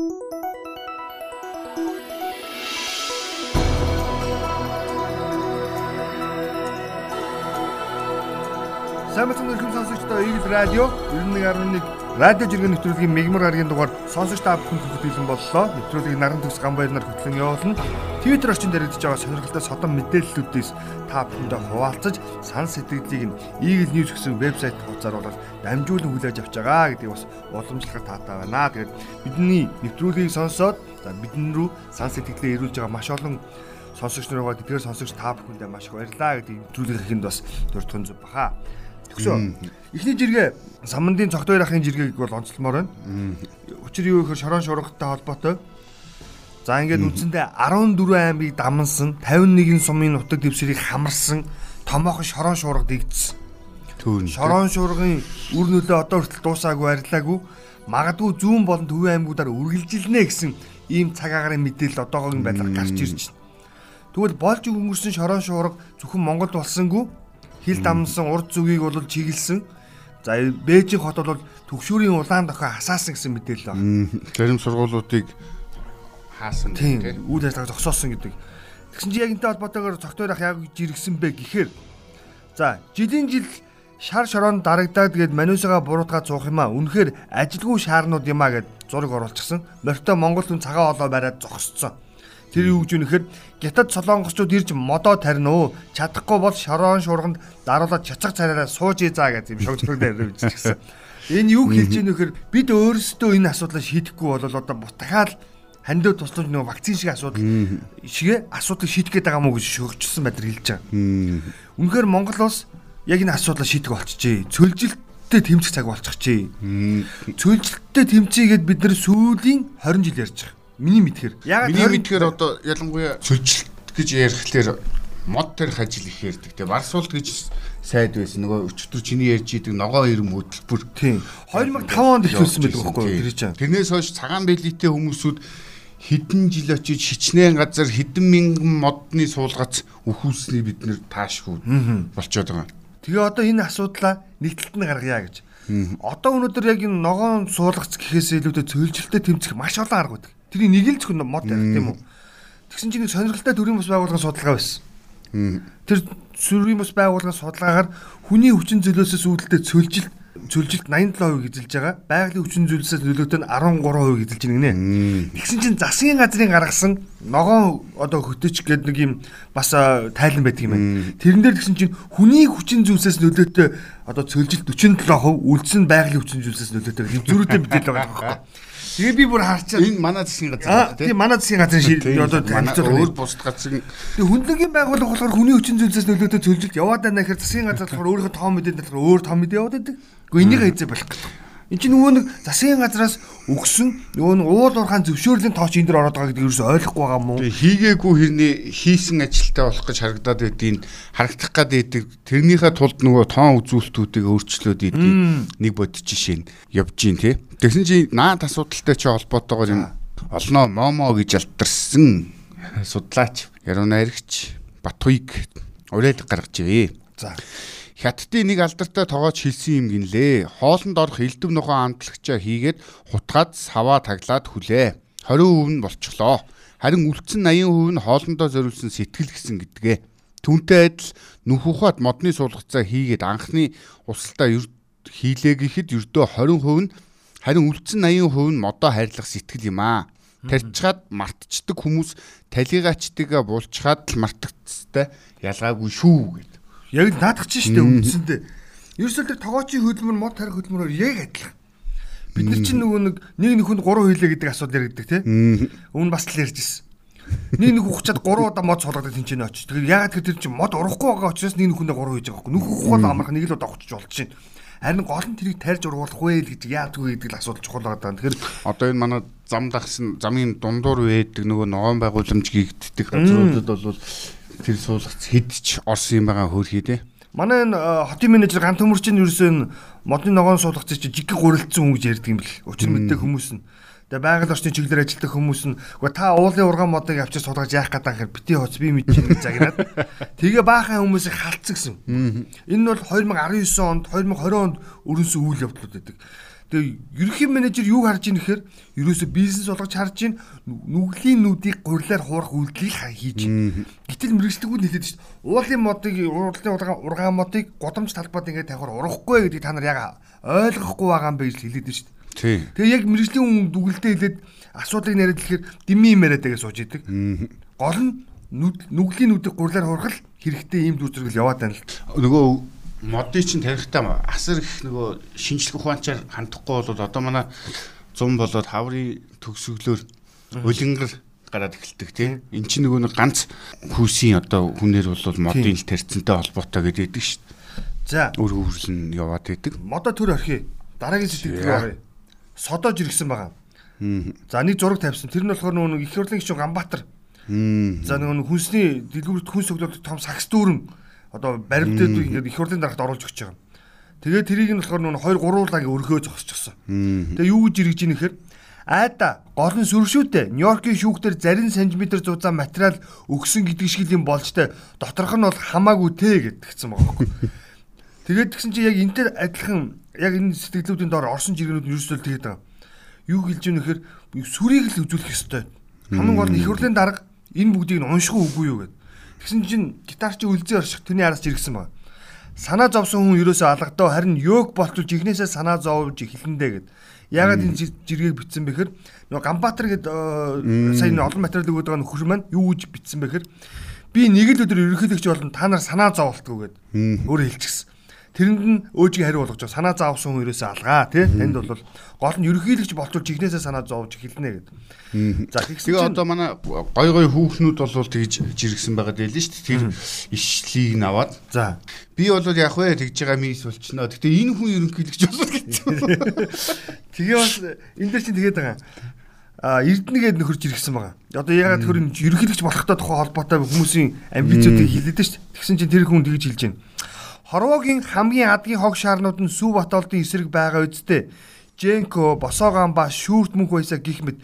Самбатсан өрхөм сонсогчдоо Игэл радио 91.1 радио жиргэн нэвтрүүлгийн мегмар гарагийн дугаар сонсогч та бүхэнд хүргэлэн боллоо. Нэвтрүүлгийг наран төгс гамбайр нар хөтлөн явуулна. Твиттер орчинд яригдж байгаа сонирхолтой содон мэдээллүүдээс та бүхэндээ хуваалцаж сан сэтгэлийг нь Игэл News гэсэн вебсайт хуудасаар болоод дамжуулан хүлээж авч байгаа гэдгийг бас уламжлахад таатай байна. Тэгээд бидний нэвтрүүлгийг сонсоод за бидэн рүү сан сэтгэлээ ирүүлж байгаа маш олон сонсогч нар байгаа. Тэгэхээр сонсогч та бүхэндээ маш их баярлалаа гэдэг нэвтрүүлэг хийхэд бас дурдхан зүг баха. Тэгшөө. Эхний жиргээ самандын цогтой ахын жиргээг бол онцлмоор байна. Учир юу гэхээр шорон шургаттай холбоотой. За ингээд үндсэндээ 14 аймгийг дамнсан, 51 сумын нутаг дэвсрийг хамарсан томоохон шорон шуурга дэгдсэн. Түүн. Шорон шуургын үр нөлөө одоо хүртэл дуусаагүй арилаагүй. Магадгүй зүүн болон төвийн аймагуудаар үргэлжилнэ гэсэн ийм цаг агарын мэдээлэл одоогогийн байдлаар гарч ирж байна. Тэгвэл болж өнгөрсөн шорон шуурга зөвхөн Монголд болсонгүй хил дамнсан урд зүгийг бол чиглэсэн. За Бээжing хот бол төгшүүрийн улаан дохио хасаасан гэсэн мэдээлэл байна. Зарим сургуулиудыг хаасан тийм үйл ажиллагаа зогсоосон гэдэг. Тэгсэн чинь яг энэтэй холбоотойгоор цогтойрох яг жиргсэн бэ гэхээр за жилийн жил шар шорон дарагдаад тэгээд манусаага буруутгаа цуух юм а. Үнэхээр ажилгүй шаарнууд юм а гэд зураг оруулчихсан. Морьтой Монгол хүн цагаан олоо бариад зогсцсон. Тэр юу гэж үнэхээр гятад солонгосчууд ирж модоо тарина уу? Чадахгүй бол шорон шурганд даруулаад чацаг цараараа сууж ий заа гэж юм шогцрог дээр бичсэн. Энэ юу хэлж ийн нөхөр бид өөрсдөө энэ асуудлаа шийдэхгүй бол одоо дахиад хандив тусламж нэг вакцин шиг асуудал шиг асуудыг шийдэх гээд байгаа мó гэж шөгжсөн байдлаар хэлж байгаа. Үнэхээр Монгол улс яг энэ асуудлаа шийдэх болчихжээ. Цөлжилттэй тэмцэх цаг болчихжээ. Цөлжилттэй тэмцээгээд бид нар сүүлийн 20 жил ярьж байгаа. Миний мэдхээр. Яг миний мэдхээр одоо ялангуяа цөлжилт гэж ярихлаэр мод тарих ажил их ярьдаг. Тэгээ Барсуулт гэж сайд байсан. Нөгөө өчтөр чиний ярьж идэг ногоо ирэм хөтөлбөр. Тийм. 2005 онд эхлүүлсэн байдаг байхгүй юу? Тэр чинь. Тэрнээс хойш цагаан бэлийтэй хүмүүсүүд хэдэн жил очиж хичнээн газар хэдэн мянган модны суулгац өхүүлсний бид нэр таашгүй болчиход байгаа. Тэгээ одоо энэ асуудлаа нэгдэлт нь гаргая гэж. Одоо өнөөдөр яг энэ ногоон суулгац гэхээс илүүтэй цөлжилтөд тэмцэх маш олон арга байдаг. Тэрний нэг л зөвхөн мод ярих тийм үү. Тэгсэн чинь нэг сонирхолтой төрийн бас байгууллагын судалгаа байсан. Тэр төрийн бас байгууллагын судалгаагаар хүний хүчин зөлөөсөөс үүдэлтэй цөлжилт цөлжилт 87% эзэлж байгаа. Байгалийн хүчин зүйлсээс нөлөөтэй нь 13% эзэлж байна гинэ. Тэгсэн чинь засгийн газрын гаргасан ногоон одоо хөтөч гэдэг нэг юм бас тайлан байдаг юм байна. Тэрэн дээр тэгсэн чинь хүний хүчин зүйлсээс нөлөөтэй одоо цөлжилт 47%, үлдсэн байгалийн хүчин зүйлсээс нөлөөтэй юм зөрүүтэй мэдээлэл байгаа байхгүй. Тэгээ би бүр харчаа. Энэ манай засгийн газар тийм манай засгийн газрын шийд одоо танилцуулга өөр бусд газрын Тэгээ хүндлэгийн байгууллага болохоор хүний хүчин зүйлсээс нөлөөтэй зөвлөлт яваад байна гэхээр засгийн газар болохоор өөрийнхөө тоон мэдээлэл болохоор өөр том мэдээ яваад байдаг. Гэхдээ энийг хэзээ болох гэдэг. Энд чинь нөгөө нэг засгийн газраас өгсөн нөгөө нэг уул уурхаан зөвшөөрлийн тооч энэ дэр ороод байгаа гэдэг ерөөсөй ойлгохгүй байгаа мó. Хийгээгүй хэрний хийсэн ажилтаа болох гэж харагдаад байдгийг харагдах гад байдаг. Тэрнийхээ тулд нөгөө тоон үзүүлэлтүүдийг өөрчлөөд идэх нэг бодит жишээ нь явж гин тий. Тэгсэн чинь наад асуудалтай чи холбоотойгоор юм олноо момо гэж алтарсан судлаач Яруу найрагч Батуйг уриалга гаргажээ. За Хятадын нэг алдартай тоогооч хэлсэн юм гинлээ. Хоолнд орох элдв нохоо амтлагчаа хийгээд хутгаад саваа таглаад хүлээ. 20% нь болчихлоо. Харин үлдсэн 80% нь хоолндоо зориулсан сэтгэл гэсэн гэдгээ. Түүнтэй адил нүх ухаад модны суулгацаа хийгээд анхны усалтаа хийлээ гэхэд ердөө 20% нь харин үлдсэн 80% нь модоо хайрлах сэтгэл юм аа. Тарьчгаад мартчихдаг хүмүүс талигаачдыгаа буулчгаад л мартагдцтай ялгаагүй шүү гэд. Яг наадах чинь шүү дээ үндсэндээ. Ерөөсөө тэр тогоочийн хөдөлмөр мод тарих хөдөлмөрөөр яг адилхан. Бид нар чинь нөгөө нэг нэг хүнд 3 хилээ гэдэг асуудал яригддаг тий. Өмнө бас л ярьж ирсэн. Нэг нэг ухчаад 3 удаа мод суулгадаг тэнцэнэ очиж. Тэгэхээр ягаад тэр чинь мод урахгүй байгаа учраас нэг хүндээ 3 хийж байгаа байхгүй. Нүх ухвал амарх нэг л удаа ухчих болж чинь. Харин гол нь тэрийг тарьж ургуулах вэ гэж яадгүй гэдэг л асуудал чухал байгаа. Тэгэхээр одоо энэ манай зам дагсан замын дундуур байдаг нөгөө ногоон байгууламж гигддэг газруудад бол тэр суулгац хэдч орсон юм байгаа хөөрхий те. Манай энэ хотын менежер гант төмөрч нь ерөөсөө модны ногоон суулгац чи жиг гурилдсан хүн гэж ярьдаг юм бэл. Учир мэддэг хүмүүс нь. Тэгээ байгаль орчны чиглэлээр ажилладаг хүмүүс нь үгүй та уулын ургаан модыг авчиж суулгаж яах гэдэг хэрэг бити хоц би мэдчихээн гэж загнаад тэгээ баахан хүмүүсийг халтсан гэсэн. Энэ нь бол 2019 онд 2020 онд өрнөсөн үйл явдлууд байдаг. Тэгээ ерөнхий менежер юу харж ийн гэхээр ерөөсө бизнес болгож харж ийн нүглийн нүдийг гурилаар хуурах үйлдэлийг хийж. Гэтэл мэрэгчлэгүүд хэлээд шүү дээ. Уулын модыг уулын ургаан ургаан модыг годамж талбад ингээд тавихаар урахгүй гэдгийг та нар яг ойлгохгүй байгаа юм байж хэлээд шүү дээ. Тий. Тэгээ яг мэрэгжлийн хүн дүгэлдээ хэлээд асуудлыг яриад хэлэхээр дими юм яриад байгаа сууж идэг. Гол нь нүглийн нүдийг гурилаар хуурах хэрэгтэй ийм дүр зэрэг яваад байна л. Нөгөө модыг чинь тарихтаа асар их нөгөө шинжлэх ухаанчаар хандахгүй бол одоо манай 100 болоод хаврын төгсгөлөөр улингар гараад эхэлдэг тийм эн чинь нөгөө нэг ганц хүүсийн одоо хүнээр бол модын л тарцантай холбоотой гэдэг шүү дээ. За өр хөврөл нь яваад байдаг. модо төр орхи дараагийн сэтгэл рүү оръё. Содож иргсэн байгаа. За нэг зураг тавьсан. Тэр нь болохоор нөгөө их хурлын гишүүн Ганбаатар. За нөгөө хүнсний дэлгүүрт хүнс өглөөд том сакс дүүрэн одоо баримтад ингээд их хурлын дарагт оруулж өгч байгаа. Тэгээд тэрийг нь болохоор нөгөө 2 3 лагийн өргөө зогсчихсон. Тэгээ юу гэж иргэж ийн гэхээр айда гол нь сүршүүтэй Нью-Йоркийн шүүхтэр зарим сантиметр зузаан материал өгсөн гэдэг шиг юм болж тэ доторх нь бол хамаагүй те гэдгсэн байгаа байхгүй. Тэгээд тэгсэн чи яг энтэй адилхан яг энэ сэтгэлүүдийн доор орсон жиргэнүүд нь ерөөсөө тэгээд байгаа. Юу хэлж ийм нэхэр сүрийг л үзүүлэх ёстой. Хамгийн гол нь их хурлын дарга энэ бүгдийг нь унших үгүй юу гэдэг. Тэгсэн чинь гитар чи үлзээ орших тэрний араас жиргсэн байна. Санаа зовсон хүн ерөөсөө алгадаа харин ёг болтулж игнээсээ санаа зовж эхлэндэ гэд. Ягаад энэ жиргийг битсэн бэхэр нөгөө Ганбаатар гэд сая энэ олон материал өгöd байгаа нөхөр маань юу гэж битсэн бэхэр би нэг л өдөр ерөнхийлөгч болон та нар санаа зоволтгүй гэд. Өөрөө хэлчихсэн. Тэрэнд нь өөжийг хариу болгож байгаа. Санаа заавсан хүн ерөөсөө алгаа тий. Танд бол гол нь ерөнхийлөгч болтол жигнэсээ санаа зовж эхэлнэ гэд. За тэгсэн чинь одоо манай гой гой хүүхнүүд бол тэгж жиргсэн байгаа дээ л шүү дээ. Тэр ишлийг нь аваад. За. Би бол яг вэ тэгж байгаа мис болчихноо. Гэтэ энэ хүн ерөнхийлөгч болов гэсэн. Тэгээ бас энэ дээр чинь тэгээд байгаа а Эрдэнэгээд нөхөрж иргсэн байгаа. Одоо ягаад тэр ерөнхийлөгч болохтой тухай холбоотой хүмүүсийн амбицуудыг хилээд шүү дээ. Тэгсэн чинь тэр хүн тэгж хэлж байна. Хорвогийн хамгийн адгийн хог шаарнууд нь Сүв Батолдын эсрэг байгаа үсттэй. Женко, Босооган ба шүүрт мөнх байсаа гих мэд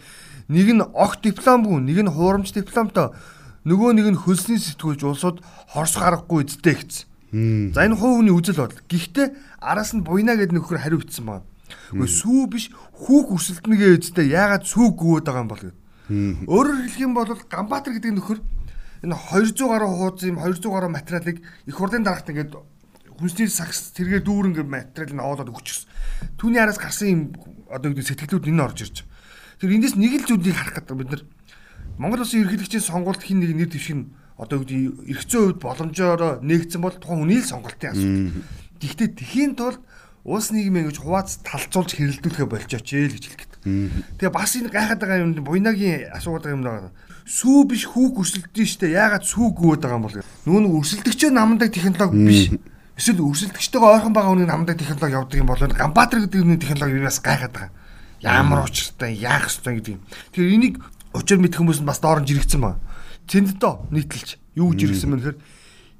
нэг нь огт дипломгүй, нэг нь хуурамч дипломтой, нөгөө нэг нь хөлсний сэтгүүлж улсууд хорсох аргагүй үсттэй гэсэн. За энэ хувь хүний үзэл бодол. Гэхдээ араас нь буйна гэдэг нөхөр хариу бичсэн байна. Гэхдээ сүү биш хүүк өрсөлдөнгээ үсттэй яагаад сүү гүвэд байгаа юм бол гэдэг. Өөрөөр хэлэх юм бол Ганбаатар гэдэг нөхөр энэ 200 гаруй хуудас юм 200 гаруй материалыг их хурлын дарагт ингээд хүнсний сакс тэргээ дүүрэн гэ материал нь аваад өгчихсэн. Түүний араас гарсан юм одоо гэдэг сэтгэлүүд энэ орж ирж. Тэр эндээс нэг л зүйлийг харах гэдэг бид нар Монгол Улсын ерөнхийлөгчийн сонгуульд хин нэг нэр дэвших нь одоо гэдэг эргэцэн үед боломжоор нээгдсэн бол тухайн хүний л сонголтын асуудал. Гэхдээ тэхийн тулд улс нийгмээ гэж хувац талцуулж хэрэлдүүлэхэ болчооч ээ л гэж хэлэх гэдэг. Тэгээ бас энэ гайхаад байгаа юм буйнагийн асуудал юм даа. Сүү биш хүүг өрсөлдөж штэ яагаад сүү гүвэд байгаа юм бол нүүн өрсөлдөгчөө намдаг технологи биш эсвэл өрсөлдөгчтэйгээ ойрхон байгаа хүний намдаг технологи явдаг юм бол Ганбаатар гэдэг нэг технологи юу бас гайхаад байгаа. Ямар учиртай, яах ёстой гэдэг юм. Тэгэхээр энийг учир мэдэх хүмүүс нь бас доорн жирэгцэн байна. Цэнддөө нийтэлж юу гэж иргсэн бэ гэхээр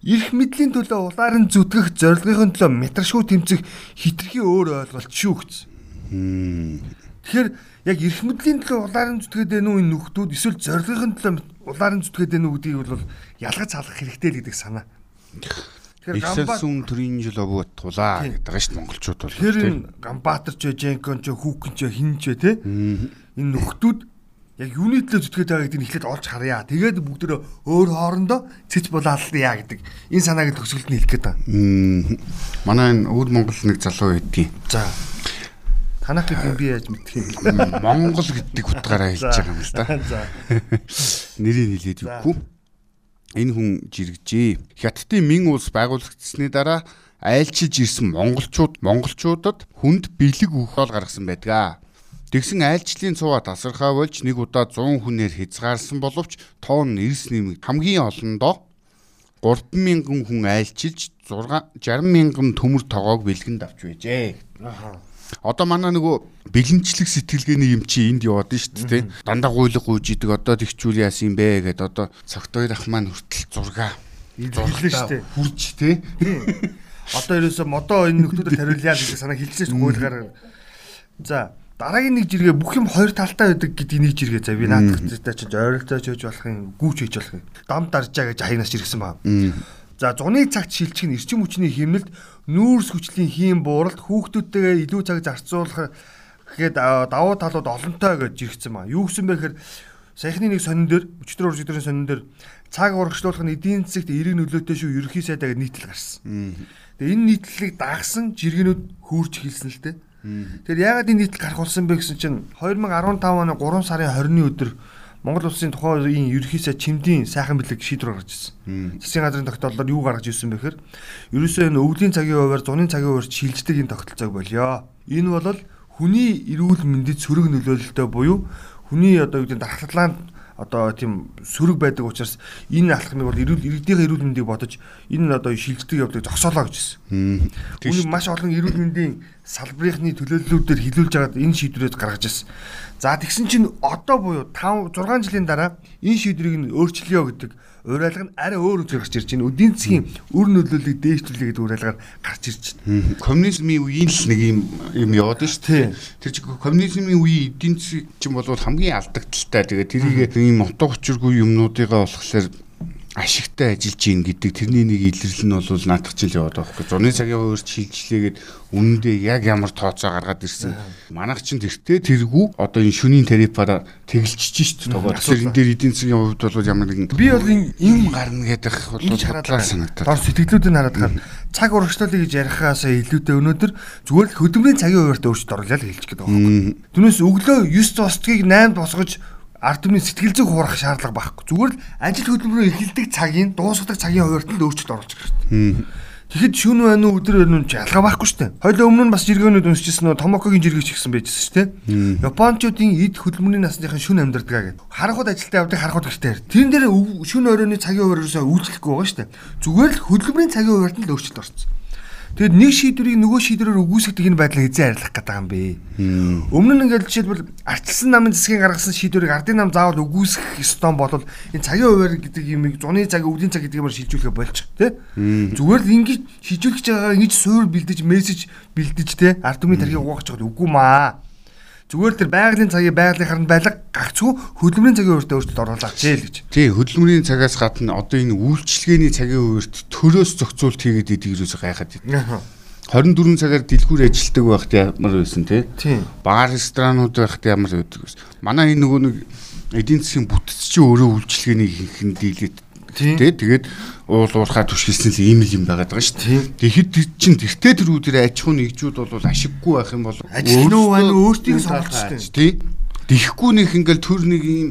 эрх мэдлийн төлөө улаарын зүтгэх зорилгын төлөө метршгүй тэмцэх хитрхи өөр ойлголт шүү гэсэн. Тэгэхээр яг эрх мэдлийн төлөө улаарын зүтгээд байна уу энэ нөхдүүд эсвэл зорилгын төлөө улаарын зүтгээд байна уу гэдгийг бол ялгаж халах хэрэгтэй л гэдэг санаа. Тэгэхээр Гамбат төрийн жил овоо тулаа гэдэг байгаа шүү дээ монголчууд бол. Тэр энэ Ганбаатар ч Женкон ч Хүүкэн ч хин ч те. Энэ нөхдүүд яг юуны төлөө зүтгээд байгаа гэдгийг эхлээд олж харъя. Тэгээд бүгдөө өөр хоорондоо цэц булааллаа гэдэг энэ санааг төгсгөлд нь хэлэх гээд байна. Манай энэ өвд Монгол нэг залуу байдгийн. За. Танах гэдэг би яаж юм. Монгол гэдэг утгаараа хэлж байгаа юм л да. За. Нэрийг хэлээд юугүй энэ хүн жиргэжээ. Хятадын Мин улс байгуулагдсны дараа айлчилж ирсэн монголчууд монголчуудад хүнд бэлэг өгөхөөл гаргасан байдаг. Тэгсэн айлчлалын цуваа тасархаа болж нэг удаа 100 хүнээр хязгаарсан боловч тоон эрс нэмэг хамгийн олондоо 3000 хүн айлчилж 60 мянган төмөр тоогоог бэлгэнд авч байжээ. Аха. Одоо манай нөгөө бэлэнчлэг сэтгэлгээний юм чи энд яваад нь шүү дээ. Дандаа гуйлга гүйж идэг одоо тэгчүүл яасан юм бэ гэд одоо цогтойр ах маань хүртэл зурга зурглаа шүү дээ. Хурж тий. Одоо ерөөсө модоо энэ нөхдүүдэд хариулъя гэж санаа хэлчихсэн гуйлгаар. За дараагийн нэг жиргээ бүх юм хоёр талтай байдаг гэдэг нэг жиргээ за би наадах зүйтэй чинь ойролцоож хийж болох юм гүүч хийж болох юм. Дам даржаа гэж хаягнаас иргсэн баа. За зуны цагт шилжих нь эрчим хүчний хэмнэлт нүүрс хүчлийн хийм бууралт хүүхдүүдтэйгээ илүү цаг зарцуулах гэхэд давуу талууд олонтой гэж жиргсэн ба. Юу гэсэн бэ гэхээр саяхны нэг сонин дээр өчтөр уржигдрын сонин дээр цаг урагшлуулах нь эдийн засагт эерэг нөлөөтэй шүү ерөнхий сайдаа гэж нийтлэл гарсан. Тэгээ энэ нийтлэлийг дагсан жиргэнүүд хөөрч хэлсэн л дээ. Тэгэхээр яагаад энэ нийтлэл гарах болсон бэ гэсэн чинь 2015 оны 3 сарын 20-ны өдөр Монгол улсын тухайн үеийн ерөнхий сайд чимдийн сайхан бэлэг шийдвэр гаргаж ирсэн. Засгийн газрын тогтоолдоор юу гаргаж ирсэн бэхээр ерөөсөө энэ өвлийн цагийн хуваар зуны цагийн хуваар шилждэг энэ тогтолцоог болёо. Энэ бол хүний эрүүл мэндэд сөрөг нөлөөлөлтөй буюу хүний одоо гэдэг дархлаанд одоо тийм сөрөг байдаг учраас энэ алхмыг бол эрүүл иргэдийн эрүүл мэндийг бодож энэ одоо шилждэг явдлыг зогсоолоо гэж хэлсэн. Үүнийг маш олон эрүүл мэндийн салбарынхны төлөөллүүдээр хилүүлж хагаад энэ шийдвэрээ гаргаж ирсэн. За тэгсэн чинь одоо буюу 5 6 жилийн дараа энэ шийдвэрийг нь өөрчлөё гэдэг уриалга нь арай өөр үгээр гарч ирж байна. Эдийн засгийн үр нөлөөллийг дээшлүүлэх гэдэг уриалгаар гарч ирж байна. Коммунизмын үеийн л нэг юм юм яваад шүү дээ. Тэр чинь коммунизмын үеийн эдийн засгийн чинь бол хамгийн алдагдaltaй. Тэгээ тэрийг ийм утга учиргүй юмнуудыгаа болохоор ашигтай ажиллаж гин гэдэг тэрний нэг илэрлэл нь бол наадах жил яваад байгаа байхгүй. Зуны цагийн хуваарь шилжлээгээд үнэндээ яг ямар тооцоо гаргаад ирсэн. Манайх чинь тэртээ тэргүй одоо энэ шүнийн тарифаараа тэгэлжиж шүү дээ. Тогоо тэр энэ дээр эдийн засгийн хувьд бол ямар нэгэн би бол юм гарна гэдэг бол бодлоо санагдаад. Дор сэтгэлүүдийг хараад хаад цаг урагшлуулъя гэж ярихаас илүүтэй өнөөдөр зүгээр л хөдөлмөрийн цагийн хуваарьт өөрчлөлт оруулаад хэлчих гээд байгаа байхгүй. Түүнээс өглөө 9 цостгийг 8 босгож ард түмний сэтгэл зүйг хуурах шаардлага байхгүй. Зүгээр л ажил хөдөлмөрөө эхэлдэг цагийн дуусгадаг цагийн хуваарьт л өөрчлөлт оруулж хэрэгтэй. Тэгэхэд шүн байна уу өдөр байна уу ялгаа байхгүй шүү дээ. Хоёул өмнө нь бас жиргэнүүд өнсөжсэн нөө томокогийн жиргэж гисэн байжсэн шүү дээ. Япончуудын эд хөдөлмөрийн насныхан шүн амьдардаг гэдэг. Харахад ажилтаа явдаг харахад гэртээ. Тэрэн дээр шүн оройны цагийн хуваарьсаа үйлчлэхгүй байгаа шүү дээ. Зүгээр л хөдөлмөрийн цагийн хуваарьт л өөрчлөлт орсон. Тэгэд нэг шийдвэрийг нөгөө шийдвэрээр үгүйсгэх энэ байдлыг эзэн арилгах гэдэг юм бэ. Өмнө нь ингээд жишээлбэл арчилсан намын засгийн гаргасан шийдвэрийг ардын нам заавал үгүйсгэх ёстой бол энэ цагийн хуваар гэдэг юмыг зуны цаг, өвлийн цаг гэдэг юмар шилжүүлэхэ болж тий. Зүгээр л ингэж шилжүүлэх гэж байгаа ингэж суур бэлдэж мессеж бэлдэж тий ард түмний тархийг угаах гэж үгүй маа. Зүгээр тэр байгалийн цагийн байгалийн харанд байлга гагцгүй хөдөлмөрийн цагийн хуваарьт өөрчлөлт оруулаач ээ л гэж. Тий, хөдөлмөрийн цагаас гадна одоо энэ үйлчлэгээний цагийн хуваарьт төрөөс зохицуулт хийгээд идэг юусоо гайхаад идэв. 24 цагаар дэлгүүр ажилтдаг байхад ямар байсан те? Бар ресторанууд байхад ямар байдаг вэ? Манай энэ нөгөө нэг эдийн засгийн бүтц чи өөрөө үйлчлэгээний хийхэд дийлээд тий тэгээд уул уурхаа түшгэлсэн л ийм л юм байгаад байгаа шүү дээ. Тэгэхэд чин тэртээ тэрүүдээр аж ахуйн нэгжүүд бол ашиггүй байх юм бол ажил нь байна өөртөө сонголт шүү дээ. Тий. Дихгүй нэг ингээл төр нэг ийм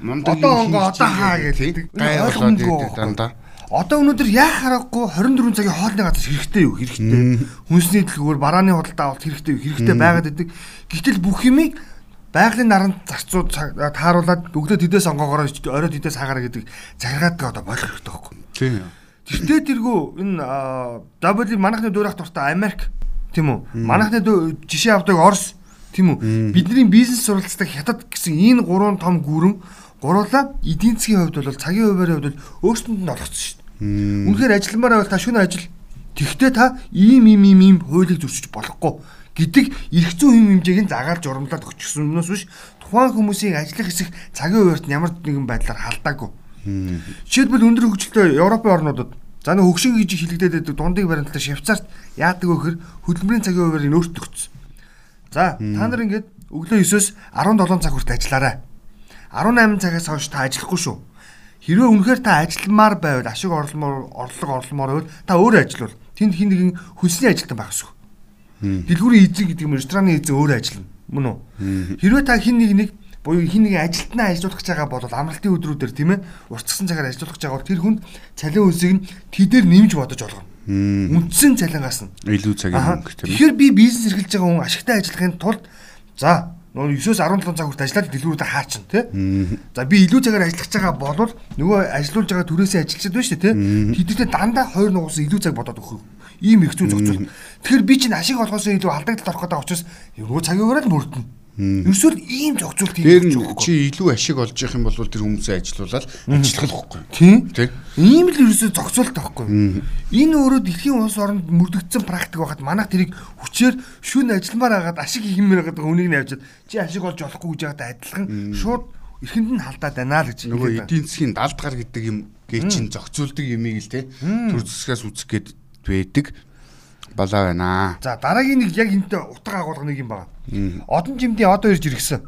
мундаг одоо онго одоо хаа гэдэг гай болоод идэв дандаа. Одоо өнөөдөр яах харахгүй 24 цагийн хоолны газар хэрэгтэй юу? Хэрэгтэй. Хүнсний дэлгүүр, барааны худалдаа авалт хэрэгтэй юу? Хэрэгтэй байгаад идэг. Гэтэл бүх юмыг байгалийн наранд зарцууд тааруулаад өглөө тэдээс онгоогоор оройд тэдээс хаагаараа гэдэг захиргаадг одоо болох хэрэгтэй байхгүй. Тийм. Тэртээ тэргүй энэ W манайхны дуурайх дуртай Америк тийм үү? Манайхны жишээ авдаг Орос тийм үү? Бидний бизнес суралцдаг хятад гэсэн энэ гурван том гүрэн гурлаа эдийн засгийн хувьд бол цагийн хуваарийн хувьд өөрсдөнд нь олгоцсон шүү дээ. Үнэхээр ажилламаар байвал та шөнө ажил Тэгвэл та ийм ийм ийм хуулийг зөрчиж болохгүй гэдэг эрх зүйн хэм хэмжээг нь загаал журамлаад өгчихсөн юмнаас биш тухайн хүмүүсийн ажиллах хэсэг цагийн хуваарьт ямар нэгэн байдлаар халдаагүй. Жишээлбэл өндөр хөгжилтэй Европын орнуудад за нэг хөгшин гэж хэлэгдээд байдаг дундыг баримтлаа Швейцарт яадаг вэ гэхээр хөдөлмөрийн цагийн хуваарийг өөрт өгсөн. За та нар ингээд өглөө 9-өөс 17 цаг хүртэл ажиллаарай. 18 цагаас хойш та ажиллахгүй шүү. Хэрвээ үнэхээр та ажилламаар байвал ашиг орломоор орлого орломоор байвал та өөрөө ажиллавал тэнд хин нэгэн хөлсний ажилтан байх шүү. Дэлгүүрийн эзэн гэдэг юм рестораны эзэн өөрөө ажиллана. Мөн үү? Хэрвээ та хин нэг нэг буюу хин нэг ажилтнаа ажиллуулах гэж байгаа бол амралтын өдрүүдээр тийм ээ уртцсан цагаар ажиллуулах гэж байгаа бол тэр хүнд цалин үлсийг нь тэдээр нэмж бодож олгоно. Үндсэн цалингаас нь илүү цагийн хөнгө тийм ээ. Тэгэхээр би бизнес эрхэлж байгаа хүн ашигтай ажиллахын тулд за нөгөө 9-өөс 17 цаг хүртэл ажиллаад дэлгүүрүүдэд хаачин тий. За би илүү цагаар ажиллаж байгаа болвол нөгөө ажиллуулж байгаа түрээсээ ажилчид байна шүү дээ тий. Тэдэртээ дандаа 2 нугаас илүү цаг бодоод өгөх ийм их зүй зохицуул. Тэгэхээр би чинь ашиг олгосоо илүү алдагдaltaд орох гэдэг учраас нөгөө цагийн өрөөл мөрдөн. Ерөөсөө ийм зохицуулт хийж байгаа. Чи илүү ашиг олж явах юм бол тэр хүмүүсээ ажилуулаад ажиллах байхгүй. Тийм. Ийм л ерөөсөө зохицуулт байхгүй. Энэ өөрөө дэлхийн улс оронд мөрдөгдсөн практик байхад манайх тэрийг хүчээр шүн ажилламаар хагаад ашиг хиймээр байгаа хүнийг нь явжаад чи ашиг олж олохгүй гэж байгаад адилхан шууд эрхэнд нь халдаад байна л гэж. Нөгөө эдийн засгийн далдгар гэдэг юм гээ чин зохицуулдаг юмыг л те төр зэсгээс үүсэх гээд байдаг. болоо байна. За дараагийн нэг яг энэтэй утга агуулга нэг юм байна. Одон жимдийн одоо ирж иргсэн.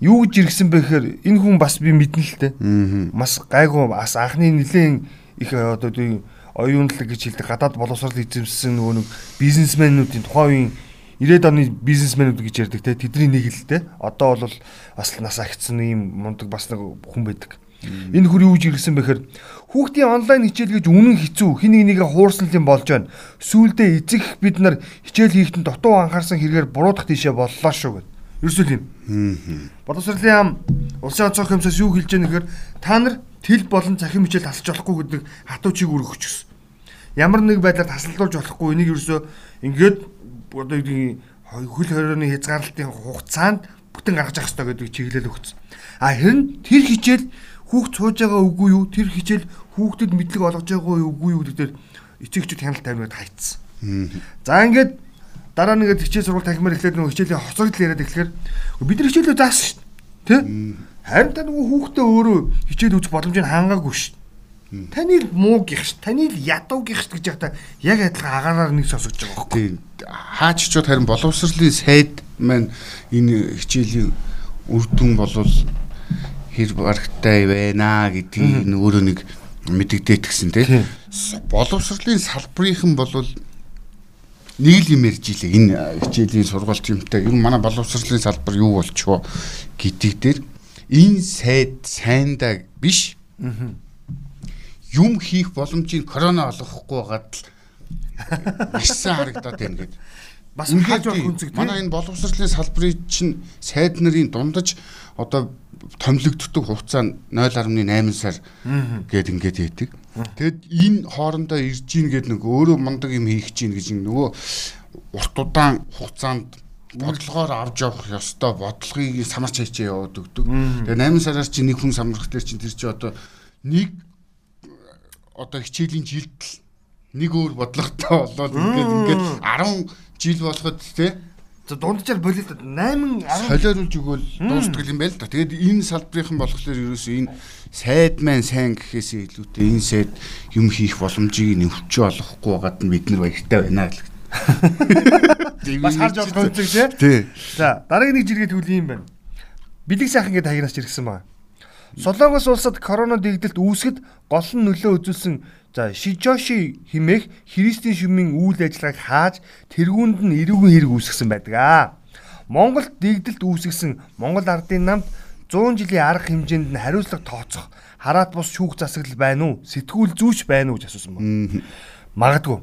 Юу гэж иргсэн бэ гэхээр энэ хүн бас би мэднэ л дээ. Бас гайгүй бас анхны нэлээд их одоо тийм оюунлаг гэж хэлдэг гадаад боловсрол эзэмсэн нөгөө нэг бизнесмэнүүдийн тухайн үеийн 90-ад оны бизнесмэнүүд гэж ярьдаг те тэдний нэг л те одоо бол бас нас агцсан ийм мундаг бас нэг хүн байдаг. Энэ хөр юу гэж ирсэн бэхээр хүүхдийн онлайн хичээл гэж үнэн хэцүү хин нэг нэгэ хуурсан юм болж байна. Сүүлдээ эцэг бид нар хичээл хийхэд дутуу анхаарсан хэрэгээр буруудах тийшээ боллоо шүү гэд. Ерөөсөө юм. Боловсролын ам улсын онцгой хэмсээс юу хэлж яах нэхэр та нар тэл болон захин хичээл тасалж болохгүй гэдэг хатуучийг өргөх гэсэн. Ямар нэг байдлаар тасалдуулж болохгүй энийг ерөөсөө ингээд одоо юу хөл хорионы хязгаарлалтын хугацаанд бүтэн гаргаж авах хэрэгтэй гэдэг чиглэл өгсөн. А хэрэн тэр хичээл хүүхд сууж байгаа үгүй юу? Тэр хичээл хүүхдэд мэдлэг олгож байгаа үгүй юу гэдэг эцэгчүүд хяналт тавинад хайцсан. За ингээд дараа нэгэд хичээл сургууль тахимаар эхлээд нөгөө хичээлийн хоцрогдол яриад эхлэхээр бид нар хичээлөө заасан дээ. Тэ? Харин та нөгөө хүүхдээ өөрөө хичээл үзэх боломжийг хангаагүй шүү дээ. Таны л муу гих ш. Таны л ядуу гих ш гэж яхаа яг адилхан агаараар нэг сонсогдож байгаа байхгүй. Хаач ч харин боловсролын сайд маань энэ хичээлийн үр дүн болвол хэр барагтай байна гэдгийг өөрөө нэг мэдэгдээд гисэн тий. Боловсролын салбарынхан болвол нэг л юм ярьж илээ. Энэ хичээлийн сургалт юмтай. Ер нь манай боловсролын салбар юу болчихоо гэдэг дээр энэ сайд сайндаа биш юм хийх боломжийг корона олгохгүй байгаад л сайн харагдаад байна гэдэг. Бас хааж болох үнцэг манай энэ боловсролын салбарын чинь сайд нарын дундаж одоо томилогддог хугацаа нь 0.8 сар гээд ингээд хийдэг. Тэгэд энэ хоорондоо ирж гин гээд нэг өөрөө мундаг юм хийх чинь гэж нөгөө урт удаан хугацаанд бодлогоор авч явах ёстой бодлогыг самарч хайчаа яваад өгдөг. Тэгээ 8 сараар чи нэг хүн самрах дээр чинь тэр чи одоо нэг одоо хичээлийн жилд нэг өөр бодлоготой болоод ингээд ингээд 10 жил болоход тий За дунджаар болоод 8 10 солиоруулж өгөөл дуустдаг юм байл та. Тэгээд энэ салбарынхан болохоор ерөөсөө энэ сайд маань сайн гэхээс илүүтэй энэ сайд юм хийх боломжийг нөхчөө олохгүй байгаад нь бид нар баяртай байна л. Бас харж болох үнцэг тий. За дараагийн нэг жиргээ төвлөе юм байна. Бэлэг сайхан гэдээ хаягнаас иргсэн байна. Солонгос улсад корона дэгдэлт үүсгэд гол нь нөлөө үзүүлсэн За Шижоши химээх Христийн шүмийн үйл ажиллагааг хааж тэргуунд нь эрүүгийн хэрэг үүсгэсэн байдаг аа. Монголд дэгдэлт үүсгэсэн Монгол ардын намд 100 жилийн арга хэмжээнд нь хариуцлага тооцох хараат бус шүүх засаглал байна уу? Сэтгүүл зүүч байна уу гэж асуусан байна. Магадгүй.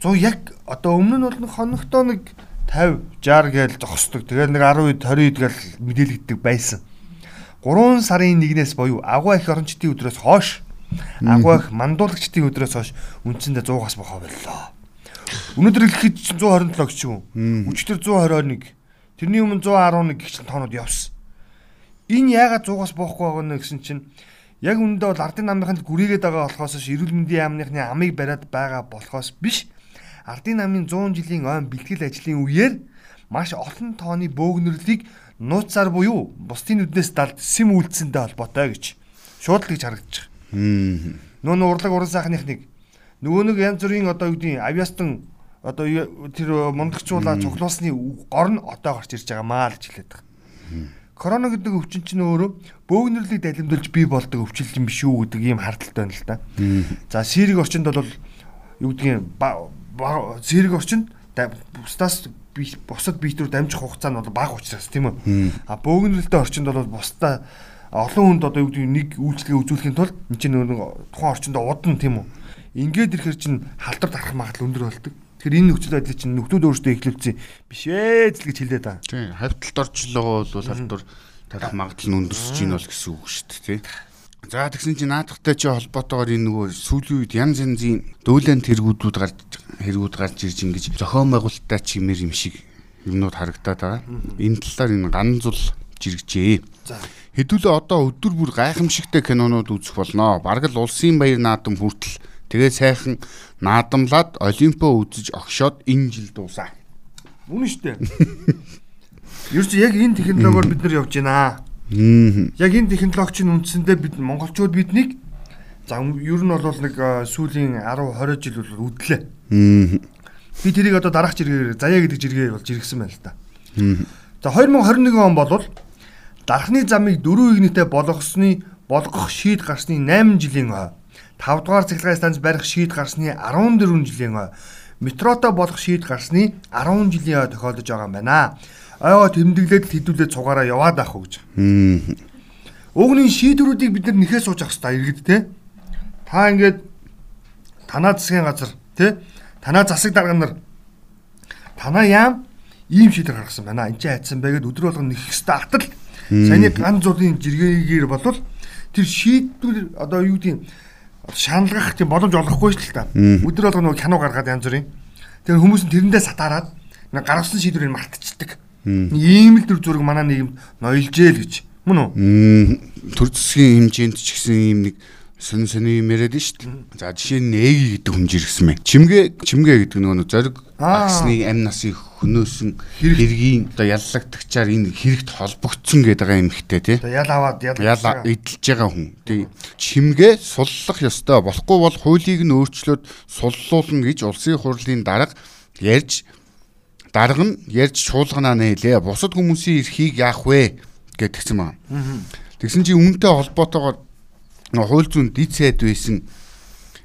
100 яг одоо өмнө нь бол нэг хоногтоо нэг 50 60 гээл зогсдог. Тэгээд нэг 10 20 гээл мэдээлэгддэг байсан. 3 сарын 1-ээс буюу агуу их орончдын өдрөөс хойш Агвах мандуулагчдын өдрөөс хойш үндсэндээ 100-аас бохоо боллоо. Өнөөдөр хэлэхэд 127 гэж юм. Өчтөр 121. Тэрний өмнө 111 гэх чинь тоонууд явсан. Энэ яагаад 100-аас боохгүй байгаа нэ гэсэн чинь яг үүндээ бол ардын намынханд гүрийгээд байгаа болохоос эрүүл мэндийн яамныхны амыг бариад байгаа болохоос биш. Ардын намын 100 жилийн ойн бэлтгэл ажлын үеэр маш олон тооны бөөгнөрлийг нууцаар буюу бусдын нүднээс далд сэм үйлдсэндээ холбоотой гэж шууд л гэж харагдаж байгаа. Нүүн урлаг уран сайхных нэг нөгөө нэг янз бүрийн одоо юу гэдэг авиастан одоо тэр мундагчуулаа цуглуулсны гор нь одоо гарч ирж байгаа маа л хэлээд байгаа. Корона гэдэг өвчин чинь өөрөө бөөгнөрлийг далимдуулж бий болдог өвчин юм биш үү гэдэг ийм хардталтай байна л да. За сэрэг орчинд бол юу гэдгийг сэрэг орчинд бусдаас бусад биетрүү дамжих хугацаа нь бол бага учраас тийм үү. А бөөгнөрлөлтөй орчинд бол бусдаа олон хүнд одоо юу гэдэг нэг үйлчлэгээ үзүүлэхийн тулд энэ чинь нөгөө тухайн орчиндөө удна тийм үү. Ингээд ирэхэр чинь халдвар дарах магадлал өндөр болдог. Тэгэхээр энэ нөхцөл байдлыг чинь нөхдүүд өөрсдөө эхлүүлсэн биш ээ л гэж хэлээд байгаа. Тийм. Хавталт байгаа бол халдвар тарах магадлал нь өндөрсөж гин бол гэсэн үг шүү дээ, тий. За тэгсэн чинь наадахтай чи холбоотойгоор энэ нөгөө сүүлийн үед янз янзын дүүлэн тэргүүдүүд гарч хэрэгүүд гарч ирж ингэж зохион байгуулалттай чимэр юм шиг юмнууд харагдаад байгаа. Энэ талаар энэ ганцул жирэгжээ. За хэдүүлээ одоо өдөр бүр гайхамшигтай кинонууд үзэх болно. Бараг л улсын баяр наадам хүртэл тэгээ сайхан наадамлаад Олимпо үзэж огшоод энэ жил дуусаа. Үнэн шүү дээ. Юу ч яг энэ технологиор бид нар явж байна. Яг энэ технологич нь үндсэндээ бид монголчууд биднийг за ер нь бол нэг сүүлийн 10 20 жил бол үдлээ. Би тэрийг одоо дараах жиргээр заяа гэдэг жиргээ болж иргсэн байна л та. За 2021 он бол дархны замыг дөрөв игнэтэй болгосны болгох шийд гарсны 8 жилийн хой 5 дугаар цэглэгээ станц барих шийд гарсны 14 жилийн хой метрото болох шийд гарсны 10 жилийн хой тохиолдож байгаа юм байна. Ойгоо тэмдэглээд хэдүүлээд цугаараа яваад авах гэж. Угны шийдвэрүүдийг бид нар нэхээ сууж авах хэрэгтэй иргэд те. Та ингээд танаа засгийн газар те танаа засаг дарга нар танаа яам ийм шийдвэр гаргасан байна. Энд чинь хайцсан байгаад өдөр болгон нэх хэвээр атал. Саяны ган зургийн жиргээгээр болвол тэр шийдвэр одоо юу гэдэг шаналгах тийм боломж олохгүй шүү дээ. Өдөр болгон нөгөө кино гаргаад янз бүрийн. Тэр хүмүүс нь тэрэндээ сатаарад гаргасан шийдвэрийг мартчихдаг. Ийм л төр зураг манай нийгэмд ноёлжээ л гэж. Мөн үү? Төр засгийн хэмжээнд ч гэсэн ийм нэг сонь сони юм яриад нь шүү дээ. За жишээ нь ээги гэдэг хүн жиргсэн мэ. Чимгээ чимгээ гэдэг нөгөө зориг агсны амь насыг хөнөөсөн хэргийн одоо яллагдагчаар энэ хэрэгт холбогдсон гэдэг байгаа юм ихтэй тий. Ял аваад ял эдэлж байгаа хүн. Тий. Чимгээ суллах ёстой. Болохгүй бол хуулийг нь өөрчлөөд суллуулна гэж улсын хурлын дарга ярьж дарга нь ярьж шуулганаа нээлээ. Бусад хүмүүсийн эрхийг яах вэ гэдгсэн маа. Тэгсэн чи үүнтэй холбоотойгоор хууль зүйн дид сайд байсан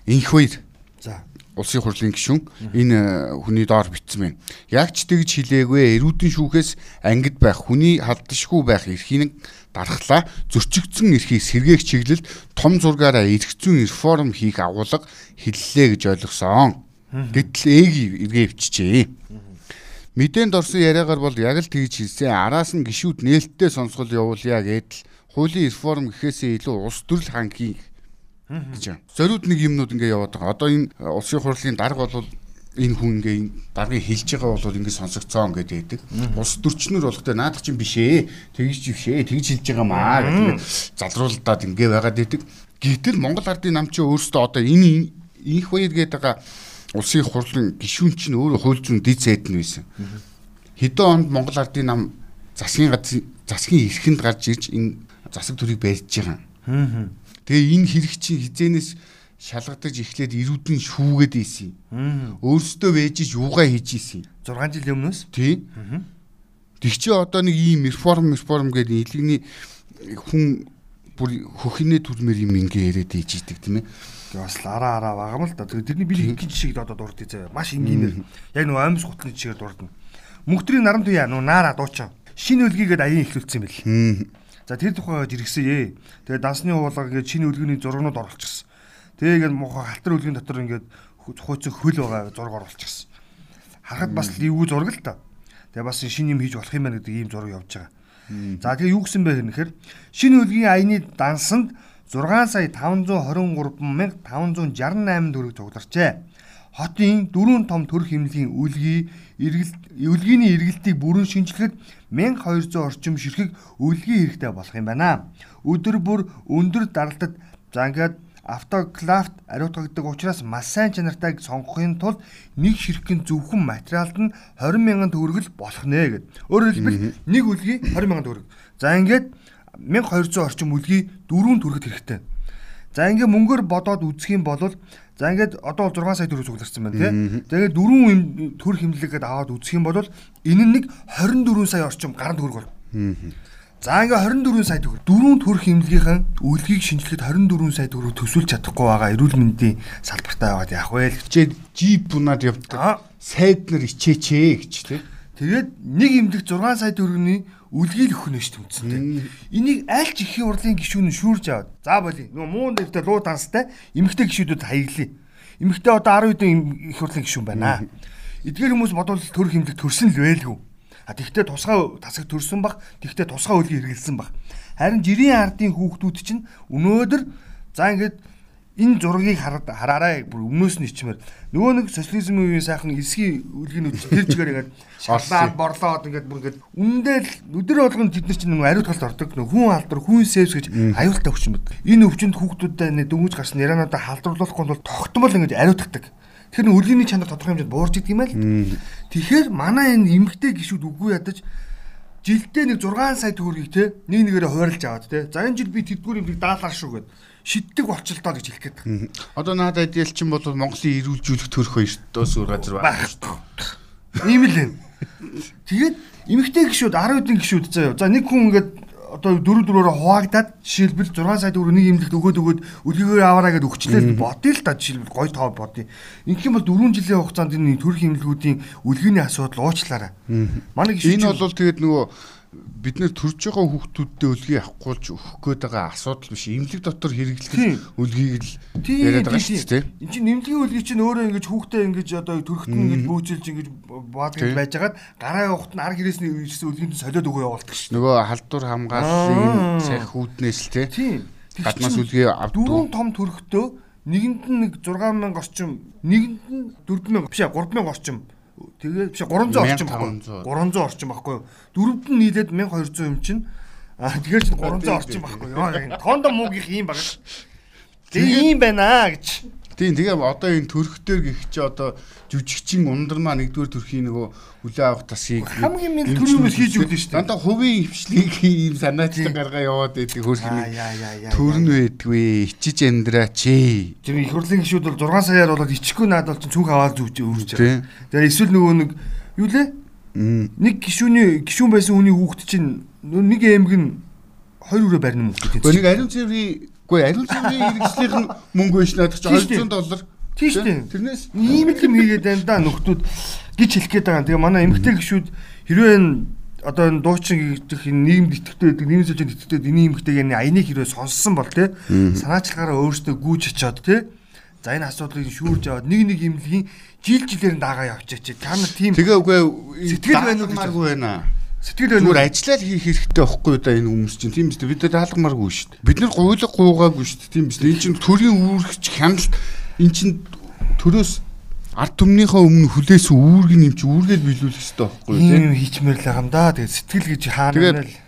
инх хоёр за улсын хурлын гишүүн энэ э, хүний доор бичсэн байна. Яг ч тэгж хэлээгүй эрүүдэн шүүхээс ангид байх хүний халдшгүй байх эрхийг дарахлаа зөрчигдсөн эрхийг сэргээх чиглэлд том зургаараа эргцүүн реформ хийх агуулга хэллээ гэж ойлгосон. Гэтэл ээги эргээ өвчжээ. Мэдээнд орсон яриагаар бол яг л тэгж хэлсэн. Араас нь гişүүд нээлттэй сонсгол явуулъя гэдэл хуулийн реформ гэхээсээ илүү улс төрөл хангих гэж байна. Зориуд нэг юмнууд ингээ яваад байгаа. Одоо энэ э, улсын хурлын дарга бол энэ хүн ингээ даргыг хэлж байгаа бол ингээ сонсогцоон гэдэг. Улс төрчнөр болохтой наадах чинь биш ээ. Тэгж биш ээ. Тэгж хэлж байгаа маа гэдэг залруулдаад ингээ байгаад идэг. Гэтэл Монгол ардын нам чи өөрөөсөө одоо энэ инх баяр гэдэг байгаа улсын хурлын гишүүн чинь өөрөө хууль зүйн дэд сайд нь байсан. Хэдэн онд Монгол ардын нам засгийн засгийн эрхэнд гарч ирж энэ засаг төрийг барьж байгаа. Тэгээ энэ хэрэг чинь хизээнээс шалгадаж эхлээд ирүүдэн шүүгээд ийсэн. Өөрсдөө вэжж юугаа хийж ийсэн. 6 жилийн өмнөөс. Тийм. Тэг чи одоо нэг ийм реформ реформ гэдэг илгэний хүн бүр хөхнээ төрмөр юм ингээ яриад ийж идэг тийм ээ. Бас араа араа байгаа юм л да. Тэрний би ингийн жишгийг одоо дурдъя заа. Маш энгийнээр яг нэг аймс гутны жишгээр дурдна. Мөнхтрийн нарамт яа нөө наара дуучин. Шинэ үлгийгээд аян ихлүүлсэн юм бэл. За тэр тухайд иргэсэе. Тэгээ дансны уулга ингээд шинэ үлгэний зургнууд оруулчихсан. Тэгээ ингээд муухай халтар үлгийн дотор ингээд хууцсан хөл байгаа зураг оруулчихсан. Харахад бас эвгүй зураг л та. Тэгээ бас шинэ юм хийж болох юм байна гэдэг ийм зураг явж байгаа. За тэгээ юу гэсэн бэ гэхээр шинэ үлгийн аяны дансанд 6 сая 523 568 төгрөг цугларчээ хотын дөрвөн том төрх хэмнэлийн үлгий үлгийний эргэлтийг бүрэн шинжилэхэд 1200 орчим ширхэг үлгий хэрэгтэй болох юм байна. Өдөр бүр өндөр даралтад за ингээд автоклавт ариутгагддаг учраас маш сайн чанартай сонгохын тулд нэг ширхгэн зөвхөн материалд нь 20 мянган төгрөг л болох нэ гэд. Өөрөөр хэлбэл нэг үлгий 20 мянган төгрөг. За ингээд 1200 орчим үлгий дөрвөн төгрөгт хэрэгтэй. За ингээ мөнгөөр бодоод үзэх юм бол За ингээд одоо 6 сая төгрөг цугларсан байна тий. Тэгээд дөрвөн төр хэмнэлгээд аваад үзэх юм бол энэ нь нэг 24 сая орчим гарант төгрөг бол. За ингээ 24 сая төгрөг. Дөрвөн төр хэмнэлгийнхэн үлгийг шинжлэхэд 24 сая төгрөг төсөөлж чадахгүй байгаа эрүүл мэндийн салбартай байгаад яах вэ? Хичээд жип бунаад явдаг. Сайд нар ичээчээ гэж тий. Тэгээд нэг эмдэх 6 сая төгрөгийн үлгийл өхнө ш тэмцэнтэй. Энийг аль ч ихийн урлын гишүүн нь шүүрж аваад. За боли. Нөгөө муу нэртэй луу данстай эмэгтэй гишүүдүүд хаяглая. Эмэгтэй одоо 10 хэдэн их урлын гишүүн байна. Эдгээр хүмүүс бодвол төр хэмлэг төрсөн л байлгүй. А тэгвэл тусгай тасаг төрсөн бах, тэгвэл тусгай үлгийг хэрэгэлсэн бах. Харин жирийн ардын хүүхдүүд чинь өнөөдөр за ингээд энэ зургийг хараарай бүр өмнөөс нь ичмээр нөгөө нэг социализм үеийн сайхан эсгийн үлгийнүүд тэр чигээр ингээд шарлаад борлоод ингээд бүр ингээд үндэ л өдөр болгон тэд нар чинь нөгөө ариут талд ордог нөгөө хүн алдар хүн сэвс гэж аюултай өвчин бод. Энэ өвчнөд хүүхдүүдэд дөнгөж гарсан яриануудаа халдварлуулахгүй бол тогтмол ингээд ариутгадаг. Тэгэхээр үлгийний чанар тодорхой хэмжээнд буурч идэг юм аа л. Тэгэхээр манай энэ эмгтэй гişүүд үгүй ядаж жилдээ нэг 6 сая төгрөгийг те нэг нэгээрээ хуваарлаж аваад те. За энэ жил би тэдгээр юмыг даалаар шүү гэд шиддэг болчлоо гэж хэлэх гээд. Одоо надад ялчин бол Монголын эрүүлжүүлэх төрх хоёртоо суur газар байна шүү дээ. Ийм л юм. Тэгээд эмэгтэй гişүүд 10 хэдэн гişүүд заяа. За нэг хүн ингээд одоо дөрөв дөрөөрөө хуваагдаад жишээлбэл 6 сая төгрөг нэг эмнэлэгт өгөөд өгөөд үлгийгээр аваараа гэд өгчлээ бодъё л та жишээлбэл гой тоо бодъё. Ингэх юм бол 4 жилийн хугацаанд энэ төрх эмнэлгүүдийн үлгээний асуудал уучлаарай. Манай гişүүд энэ бол тэгээд нөгөө бид нэр төрж байгаа хүүхдүүдтэй үлгий авахгүйж өгөх гээд байгаа асуудал биш. Имлэг дотор хэрэглэх үлгийг л яриад байгаа шүү дээ. Энд чинь нэмлэгийн үлгий чинь өөрөө ингэж хүүхдээ ингэж одоо төрөхт нь ингэж бүүжүүлж ингэж баадаг байжгаад гараа явахт нь ар гэрээсний ирсэн үлгийнд солиод өгөө явуулдаг шүү. Нөгөө халдвар хамгааллын сахих үүднээс л тий. Гаднаас үлгий авдаг. Дөрвөн том төрхтөө нэгэнд нь нэг 6000 орчим, нэгэнд нь 4000 биш 3000 орчим Тэгээ биш 300 орчим баггүй. 300 орчим баггүй. Дөрөвд нь нийлээд 1200 юм чинь. Аа тэгэхээр чинь 300 орчим баггүй. Йоо кондо муугийнх ийм баг. Тэгээ ийм байна гэж. Тийм тэгээ одоо энэ төрхтөр гих чи одоо жүжигчин ундрмаа нэгдүгээр төрхийн нөгөө хүлээ авах тасыг хамгийн минь төрөөс хийж өгдөө шүү дээ. Дандаа хувийн хвшлийг ийм санаачлан гаргаа яваад байдаг хөрх юм. Төрн байдгүй ичиж амьдраач. Тэр их хурлын гişүүд бол 6 саяар болоод ичихгүй наад бол цүнх аваад зүвж байгаа. Тэгээ эсвэл нөгөө нэг юу лээ? Нэг гişүүний гişүүн байсан хүний хүүхэд чинь нэг эмэг нь хоёр үрэ барина мөнгө гэдэг. Нэг ариун цэврийн Үгүй ариун цэврийн хэрэгслийнх нь мөнгө биш надад чи 200 доллар. Тийш тийм. Тэрнээс ийм л юм хийгээд байна да нөхдүүд гэж хэлэх гээд байгаа. Тэгээ манай эмгтэй гişүүд хэрвээ одоо энэ дуучин гэх нийгэмд итгэвтэй байдаг, нийгэм зөвчөнд итгэвтэй эний эмгтэйг аяныг хэрвээ сонссон бол те санаачлагаараа өөрсдөө гүйж очиод те За энэ асуудлыг шүүрж аваад нэг нэг имлэгийн жил жилээр дагаа явчихаач. Та нар тийм Тэгээ үгүй сэтгэл байна уу байна. Сэтгэл өөр ажиллаад хийх хэрэгтэй байхгүй да энэ хүмүүс чинь? Тийм биз дээ. Бид даалгамааргүй шүү дээ. Бид нар гуйлга гуугаагүй шүү дээ. Тийм биз дээ. Энэ чинь төрийн үүрэгч хяналт энэ чинь төрөөс ард түмнийхээ өмнө хүлээс үүрэг нэмч үүргээд биелүүлэх хэрэгтэй байхгүй тийм? хийчмээр л да. Тэгээд сэтгэл гэж хаана л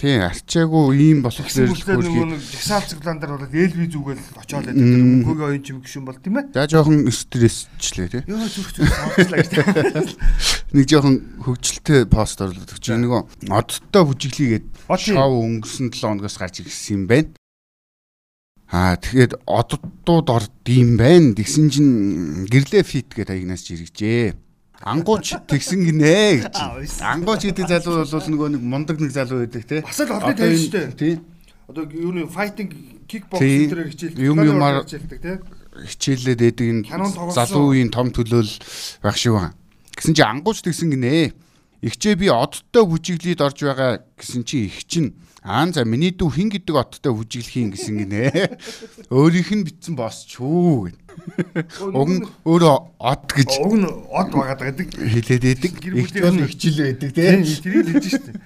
Тийм арчаагүй ийм болох зэрэг нөгөө нэг жагсаал цэглаан дээр бол ээлви зүгэл очоод байдаг. Мөнгөгийн оюун чим гişүн бол тийм ээ. За жоохон стрессчлээ тий. Йоо зүрх зүрх сонслаа гэж. Нэг жоохон хөвгчлөлтэй пост орлоо. Чи нөгөө одтой бүжиглийгээд шоу өнгөрсөн 7 хоногоос гарч ирсэн юм байна. Аа тэгээд оддууд орд юм байна. Тэгсэн чинь гэрлээ фит гэдэг аягнаас жирэгжээ. Ангууч тэгсэн гинэ гэж. Ангууч гэдэг залуу бол нөгөө нэг мундаг нэг залуу байдаг те. Бас л олны тавьж штэ. Тий. Одоо юу нэг файтинг кикбокс дээр хичээлдэг. Юм юмар. Хичээлээд байдаг энэ залуу үеийн том төлөөл байх шиг байна. Гэсэн чи ангууч тэгсэн гинэ. Игчээ би одтой бүжиглээд орж байгаа гэсэн чи их чинь Аа за миний дүү хин гэдэг оттой хүжиглэх юм гэсэн гинэ. Өөрийнх нь битсэн босчүү гэв. Уг нь өөрөө од гэж. Уг нь од байгаад байдаг. Хэлээд байдаг. Ихтгэл хичил байдаг тийм. Тэрийг хэлж штэ.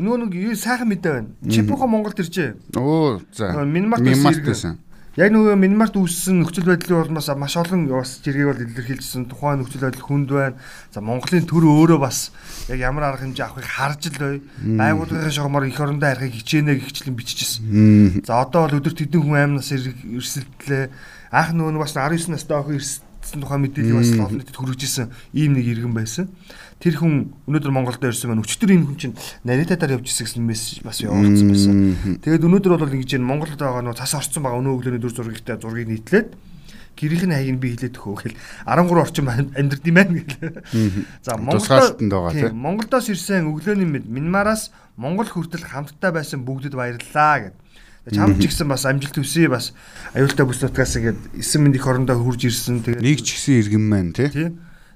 Нөгөө нэг юу сайхан мэдээ байна. Чипухо Монголд иржээ. Оо за. Минмарт байсан. Яг нөгөө Минмарт үүссэн нөхцөл байдлын улмаас маш олон бас жиргэг бол илэрхийлжсэн. Тухайн нөхцөл байдал хүнд байна. За Монголын төр өөрөө бас яг ямар арга хэмжээ авахыг харж л бай. Байгууллагын шогмоор их орондоо харихыг хичээнэ гихчлэн биччихсэн. За одоо бол өдөрт хэдэн хүн аймнаас эрсэлтлээ. Анх нөгөө бас 19 настай охин эрсэлтсэн тухайн мэдээлэл бас олон нийтэд хүргэжсэн ийм нэг иргэн байсан тэр хүн өнөөдөр Монголд ирсэн маань өчтөр энэ хүн чинь нарийнтаар явж ирсэн гэсэн мессеж бас явуулсан байсан. Тэгээд өнөөдөр бол ингэж энэ Монголд байгаа нөө цас орцсон байгаа өнөө өглөөний дөр зургийнхтай зургийг нийтлээд гэрийнх нь хаяг нь би хилээд өгөө гэл 13 орчим амьдрд юм байна гэл. За Монголд Монголдоос ирсэн өглөөний мэд Минмараас Монгол хүртэл хамтдаа байсан бүгдэд баярлалаа гэд. Чам ч гэсэн бас амжилт төсөө бас аюултай бүс нутгаас ингээд эсэн мэндийн хорондоо хурж ирсэн. Тэгээд нэг ч гэсэн иргэн маань тий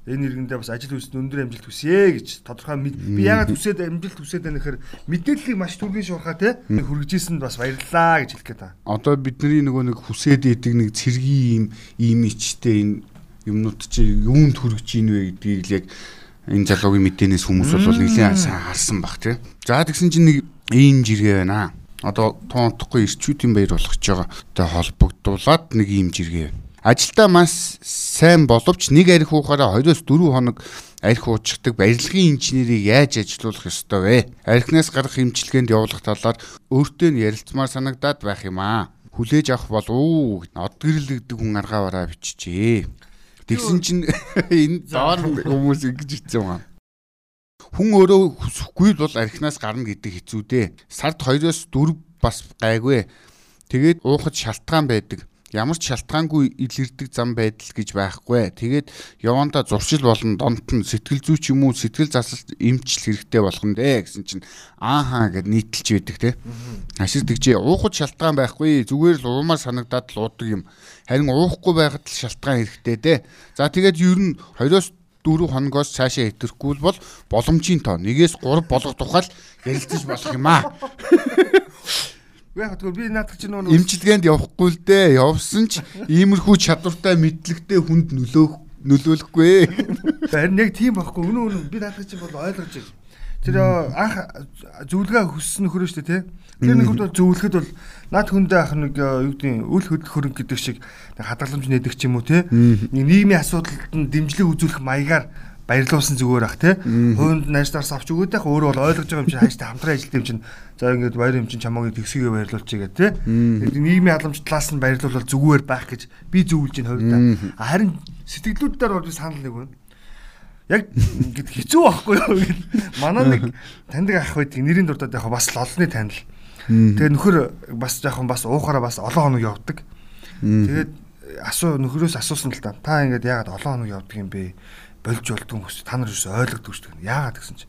энэ иргэндээ бас ажил үйлс өндөр амжилт хүсье гэж тодорхой би ягаад хүсээд амжилт хүсээд байна гэхээр мэдээллийг маш түргэн шуурхаа те хүргэжсэнд бас баярлалаа гэж хэлэх гээд байна. Одоо бидний нөгөө нэг хүсээд идэг нэг цэргийн ийм ийм ичтэй энэ юмнууд чи юунд хүрэж ийн вэ гэдгийг л яг энэ залуугийн мэдээнээс хүмүүс бол нэлээд сайн харсан баг тий. За тэгсэн чинь нэг ийм жиргээ байна. Одоо туунтахгүй ирчүүдийн баяр болгож байгаа. Тэ холбогдуулаад нэг ийм жиргээ байна Ажилдаа маш сайн боловч нэг арх уухаараа 2-4 хоног арх уучдаг барилгын инженерийг яаж ажилуулах ёстой вэ? Архинаас гарах эмчилгээнд явуулах талаар өөртөө нь ярилцмаар санагдаад байх юм аа. Хүлээж авах болов уу? Од гэрэл гэдэг хүн аргаа бараа биччихээ. Тэгсэн чинь энэ доор хүмүүс ингэж хэлсэн юм аа. хүн өөрөө хүсэхгүй бол архинаас гарна гэдэг хэцүү дээ. Сард 2-оос 4 бас гайгүй. Тэгээд уухад шалтгаан байдаг ямар ч шалтгаангүй илэрдэг зам байдал гэж байхгүй. Тэгээд яванда зуршил болон донт нь сэтгэл зүйч юм уу сэтгэл засалт эмчил хэрэгтэй болох нь дээ гэсэн чинь ааха гэд нийтэлж байдаг те. Ашиг тэгжээ уухад шалтгаан байхгүй зүгээр л уумаар санагдаад л уудаг юм. Харин уухгүй байхад л шалтгаан хэрэгтэй дээ. За тэгээд ер нь 2-оос 4 хоногоос цаашаа итерхгүй бол боломжийн тоо нэгээс 3 болгох тухайл ярилцаж болох юм аа. Яг тэгвэл би наадах чинь нөгөө имчилгээнд явахгүй л дээ. Явсан ч иймэрхүү чадвартай мэдлэгтэй хүнд нөлөөх нөлөөлөхгүй. Харин яг тийм байхгүй. Өнөө өнөө би наадах чинь бол ойлгож байна. Тэр анх зөвлөгөө хүссэн нөхөр шүү дээ, тий. Тэр нэг бол зөвлөхөд бол над хүндээ ах нэг юу гэдэг үл хөдлөх хөрөнгө гэдэг шиг хадгаламж нэдэг ч юм уу, тий. Нийгмийн асуудалд нь дэмжлэг үзүүлэх маягаар баярлуулсан зүгээр ах тий. Хуунд найзтаарс авч өгөөд яг өөрөө бол ойлгож байгаа юм чинь хайштай хамтран ажилладаг юм чинь за ингээд баяр юм чинь чамаагийн тэгсгээ баярлуулчих гэх тий. Тэгээд нийгмийн халамж талаас нь баярлуулбал зүгээр байх гэж би зөвлөж ин хувьдаа. Харин сэтгэлдүүдээр бол би санал нэг байна. Яг ингээд хэцүү байхгүй юу гэд манай нэг таньдаг ах байдаг нэрийн дурдаад яг бас олонний танил. Тэгээд нөхөр бас яг бас уухаараа бас олон хоног явдаг. Тэгээд асуу нөхрөөс асуусан л та. Та ингээд яагаад олон хоног явдаг юм бэ? Болж болдгоо хүмүүс та нар юус ойлгодог шүү дээ. Яагаад гэсэн чи.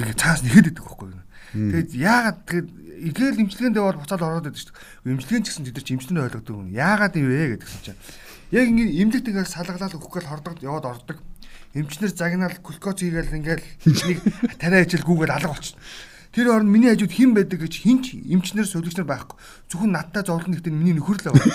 Тэгээ цаас нэхэд идэг байхгүй юу. Тэгээд яагаад тэгээд игээл имчилгээндээ бол буцаад ороод идэг шүү дээ. Имчилгээнд ч гэсэн тэд нар чи имчилгээ ойлгодог юм. Яагаад юм вэ гэдгсэн чинь. Яг ингээд имлэгт ингээд салгалаад өгөх гал хордог яваад ордог. Эмчнэр загнаал глюкоз хийгээл ингээл нэг тариа ижил гүүгээл алга болчихно. Тэр орн миний хажууд хэн байдаг гэж хинч эмчнэр сувлэгчнэр байхгүй. Зөвхөн надтай зовлон нэгтэн миний нөхөр л байгаа.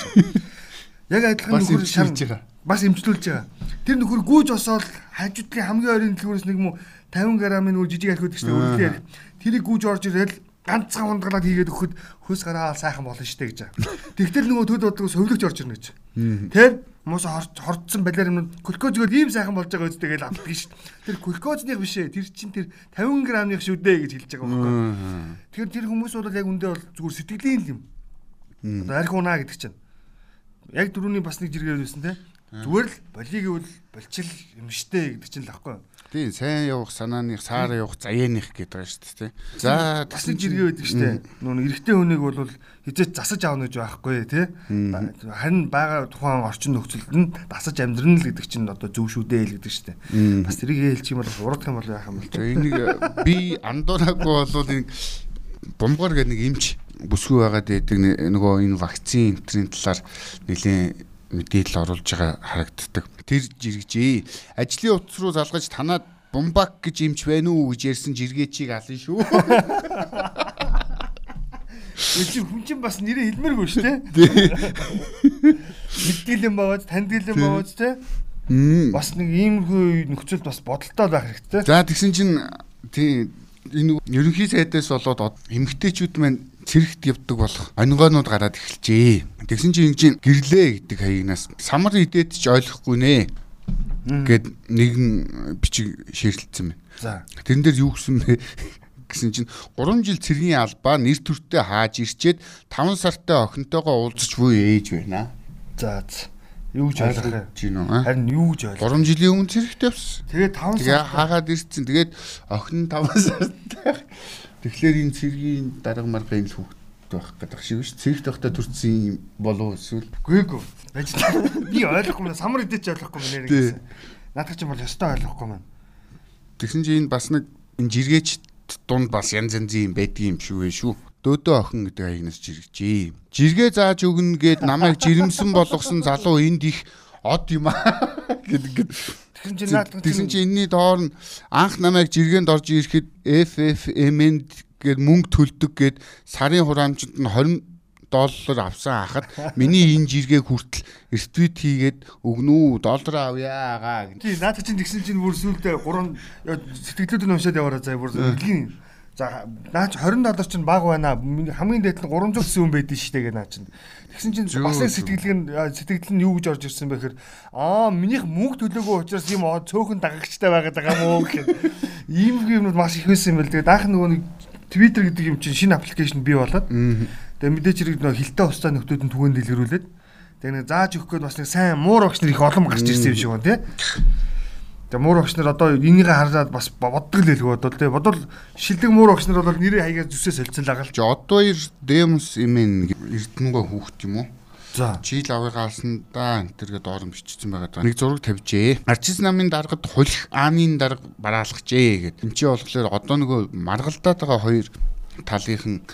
Яг адилхан нөхөр шарж байгаа бас имжлүүлж байгаа. Тэр нөхөр гүйж осоод хажуудлын хамгийн ойрын дэлгүүрээс нэг юм 50 г-ын нөр жижиг алхууд гэжтэй үлдээ. Тэрийг гүйж орж ирэл ганцхан ундгалаад хийгээд өгөхөд хөөс гараа сайхан болно штэ гэж. Тэгтэл нөгөө төд бодлого сувлэгч орж ирнэ гэж. Тэр мус хордсон балиар юм глюкозгод ийм сайхан болж байгаа үстэй гэж авдаг штэ. Тэр глюкозных биш ээ. Тэр чин тэр 50 г-ных шүү дээ гэж хэлж байгаа байхгүй. Тэгэхээр тэр хүмүүс бол яг үндэ бол зүгээр сэтгэлийн юм. Одоо арх унаа гэдэг чинь. Яг дөрөвний бас нэг жиргээ байсан те. Зүгээр л болиг гэвэл болчил юм штэ гэдэг чинь л аахгүй. Тийм, сайн явах санааных, саар явах заяаных гэдэг байгаа шүү дээ. За, бас нэг жиргээ байдаг штэ. Нүн эрэгтэй хүнийг бол хизээч засаж аавна гэж байхгүй тий. Харин байгаа тухайн орчин нөхцөлд нь дасаж амьдрын л гэдэг чинь одоо зөв шүү дээ л гэдэг штэ. Бас тэрийг хэлчих юм бол урдах юм бол яах юм бол. Энийг би андуураагүй бол энэ бомбоор гэдэг нэг эмч бүсгүй байгаад байдаг нөгөө энэ вакцин энтрийн талаар нэлийн мэдээлэл оруулж байгаа харагддаг. Тэр жиргэжээ. Ажлын утас руу залгаж танаад бумбак гэж юмч байна уу гэж ярьсан жиргээчийг алын шүү. Эцэг хүн чинь бас нэрээ хэлмээргүй шүү дээ. Мэдээлэл баваад таньдгэлэн баваад те. Бас нэг иймэрхүү нөхцөлд бас бодолтой байх хэрэгтэй. За тэгсэн чинь тий энэ ерөнхий сайдаас болоод эмгтээчүүд маань цэрэгт явдаг болох онгойнууд гараад эхэлжээ. Тэгсэн чинь ингэж гэрлээ гэдэг хаягнаас самар идээд ч ойлгохгүй нэ гэд нэгэн бичиг ширлэлцсэн байна. За. Тэрэн дээр юу гэсэн бэ? гэсэн чинь 3 жил цэргийн албаа нэр төртөө хааж ирчээд 5 сартай охинтойгоо уулзч буй ээж байна. За. Юу гэж ойлгох юм бэ? Харин юу гэж ойлгох? 3 жилийн өмнө цэрэгт явсан. Тэгээд 5 сар. Хаагаад ирсэн. Тэгээд охин 5 сартай Тэгэхээр энэ цэргийн дарга маргын л хүүхд байх гэдэг шиг биш. Цэрэгт байхдаа төрсэн болов эсвэл үгүй ээ. Байж би ойлгохгүй юм. Самар идэж ойлгохгүй юм нэрийг гэсэн. Наадах ч юм бол ёстой ойлгохгүй юм. Тэгсэн чинь энэ бас нэг энэ жиргээч дунд бас янз янзын юм байдгийн юм шүү вэ шүү. Дөөдөө охин гэдэг хаягнаас жиргэжээ. Жиргээ зааж өгнө гэд намайг жирэмсэн болгосон залуу энд их од юм аа гэдэг Тэгсэн чинь наадах Тэгсэн чинь энэний доор нь анх намайг жиргэнд орж ирэхэд FFM-нд гээд мөнгө төлдөг гээд сарын хураамжинд нь 20 доллар авсан хахад миний энэ жиргээ хүртэл эртвит хийгээд өгнүү доллар авъя агаа гэж. Тий наадах чинь тэгсэн чинь бүр сүулдэ 3 сэтгэлдүүд нь уншаад яваараа заа бүр. Үлгийн За наач 20 доллар чинь баг байна. Хамгийн дээд нь 300 сүүн байдэн штэ гэ наа чинь. Тэгсэн чинь бас сэтгэлэг нь сэтгэл нь юу гэж орж ирсэн бэ гэхээр аа минийх мөнгө төлөөгүй учраас юм цөөхөн дагагчтай байгаад байгаа мó гэхэд ийм юмнууд маш их байсан юм байна. Тэгээд анх нөгөө нэг Twitter гэдэг юм чинь шинэ аппликейшн бий болоод тэгээд мэдээч хэрэг нөгөө хилтэй устаа нөхдүүд нь түгээн дэлгэрүүлээд тэгээд нэг зааж өгөх гээд бас нэг сайн муур багш нар их олон гарч ирсэн юм шиг байна тий. Тэгээ муур багш нар одоо энийг хараад бас боддог л хэлгүй бодвол тэгээ бодвол шилдэг муур багш нар бол нэрээ хаягаар зүсээ солилцсон л байгаа л. Чи одоо ир Демос имэн Эрдэнэгүй хүүхд юм уу? За. Жил авыг алсандаа энэ төргээ доорн бичсэн байгаа. Нэг зураг тавьжээ. Арчис намын даргад хулих ааны дарга бараалгажээ гэд. Энд чи болохоор одоо нөгөө маргалдаад байгаа хоёр талынхан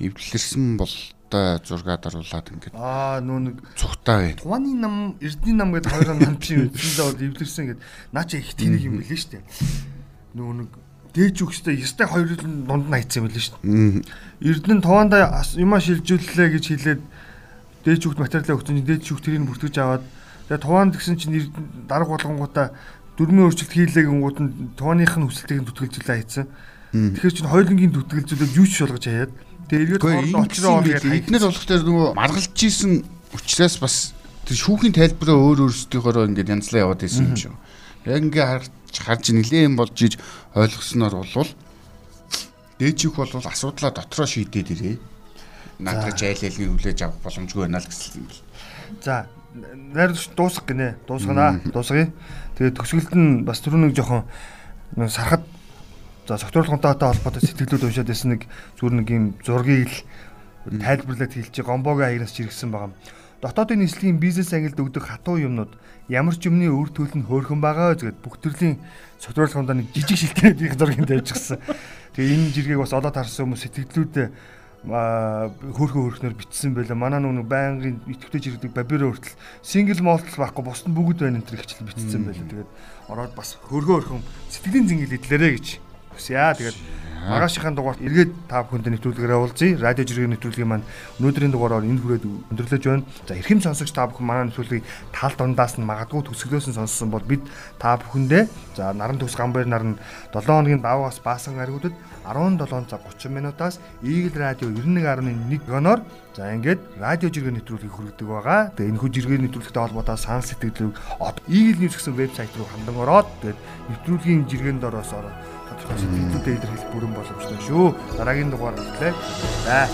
эвлэрсэн болтой зургаад оруулаад ингээд Аа нөө нэг цухтаа бай. Туваны нам, Эрдэнэ нам гэдэг хоёр нам чи үндсэндээ бол эвлэрсэн гэд наа чи их тэнэг юм билээ дээ. Нөгөө нэг дээж үхстэй ястай хоёр нь дунд нь хайцсан юм билээ шүү дээ. Эрдэнэ туваандаа юма шилжүүллээ гэж хэлээд дээж үхт материалаа өгсөн чинь дээж үхт тэрийг бүртгэж аваад тэгээ туваанд гэсэн чинь дарга болгонгуудаа дөрмийн өөрчлөлт хийлээ гингууд нь тувааных нь хүсэлтийг нь түтгэлжүүлээ хайцсан. Тэгэхээр чинь хоёулангийн түтгэлжүүлээд юу ч болгож хаяад тэгээ эргээд хоорондоо очроо ороод эднэр болох дээр нөгөө маргалж исэн учраас бас тэр шүүхийн тайлбараа өөр өөрсдийнхөөрөө ингээд янзлаа яваад исэн юм шүү. Яг ингээ харж харж нилээн болж иж ойлгосноор болвол дээжих бол асуудлаа дотроо шийдээд ирээ. Надад жайлалгийн хүлээж авах боломжгүй байна л гэсэн юм бэл. За найруулагч дуусах гинэ. Дуусгана. Дуусгая. Тэгээд төгсгөлд нь бас түрүү нэг жоохон сархад за согтуурлахынтайтай холбоотой сэтгэлүүд уншаад байсан нэг зүгээр нэг юм зургийг л тайлбарлаад хэлж гомбогийн аягнаас чиргсэн байгаа. Дотоодын нийслэлийн бизнес ангилд өгдөг хатуу юмнууд ямар ч юмны үр төлөв нь хөөрхөн байгаа зэрэг бүх төрлийн согтуурлахынтаа нэг жижиг шилтгнүүдийн зургийг тавьчихсан. Тэгээ энэ жиргэг бас олоод харсан хүмүүс сэтгэлдүүд хөөрхөн хөөрхнөр битсэн байлаа. Манай нүг байнгын итгэвтэй жиргдэг бабиро хүртэл сингл молтл байхгүй бусд нь бүгд байна энэ төр ихчлэн битсэн байлаа. Тэгээд ороод бас хөөрхөн хөөрхөн сэтгэлийн зингэл идлээрэ гэж хүсье. Тэгээд Маргаашийн дугаарт эргээд та бүхэнд нэвтрүүлгээр уулзъя. Радио жиргэний нэвтрүүлгийн маань өнөөдрийн дугаараар энэ хүрээд өндөрлөж байна. За эрхэм сонсогч та бүхэн манай нэвтрүүлгийг тал дундаас нь магадгүй төсөглөөс нь сонссон бол бид та бүхэндээ за наран төс гамбайр наран 7 хоногийн даваагаас баасан гаригуудад 17 цаг 30 минутаас Eagle Radio 91.1 гоноор за ингээд радио жиргээ нэвтрүүлгийг хүргэдэг байгаа. Тэгээ энэ хүү жиргээ нэвтрүүлэгтэй холбоотой санал сэтгэл Eagle News гэсэн вебсайт руу хандан ороод тэгээд нэвтрүүлгийн жиргээнд ороос ороод тодорхой сэтгэлдүүдэд илэрхийлэх бүрэн боломжтой шүү. Дараагийн дугаар хүртэл. За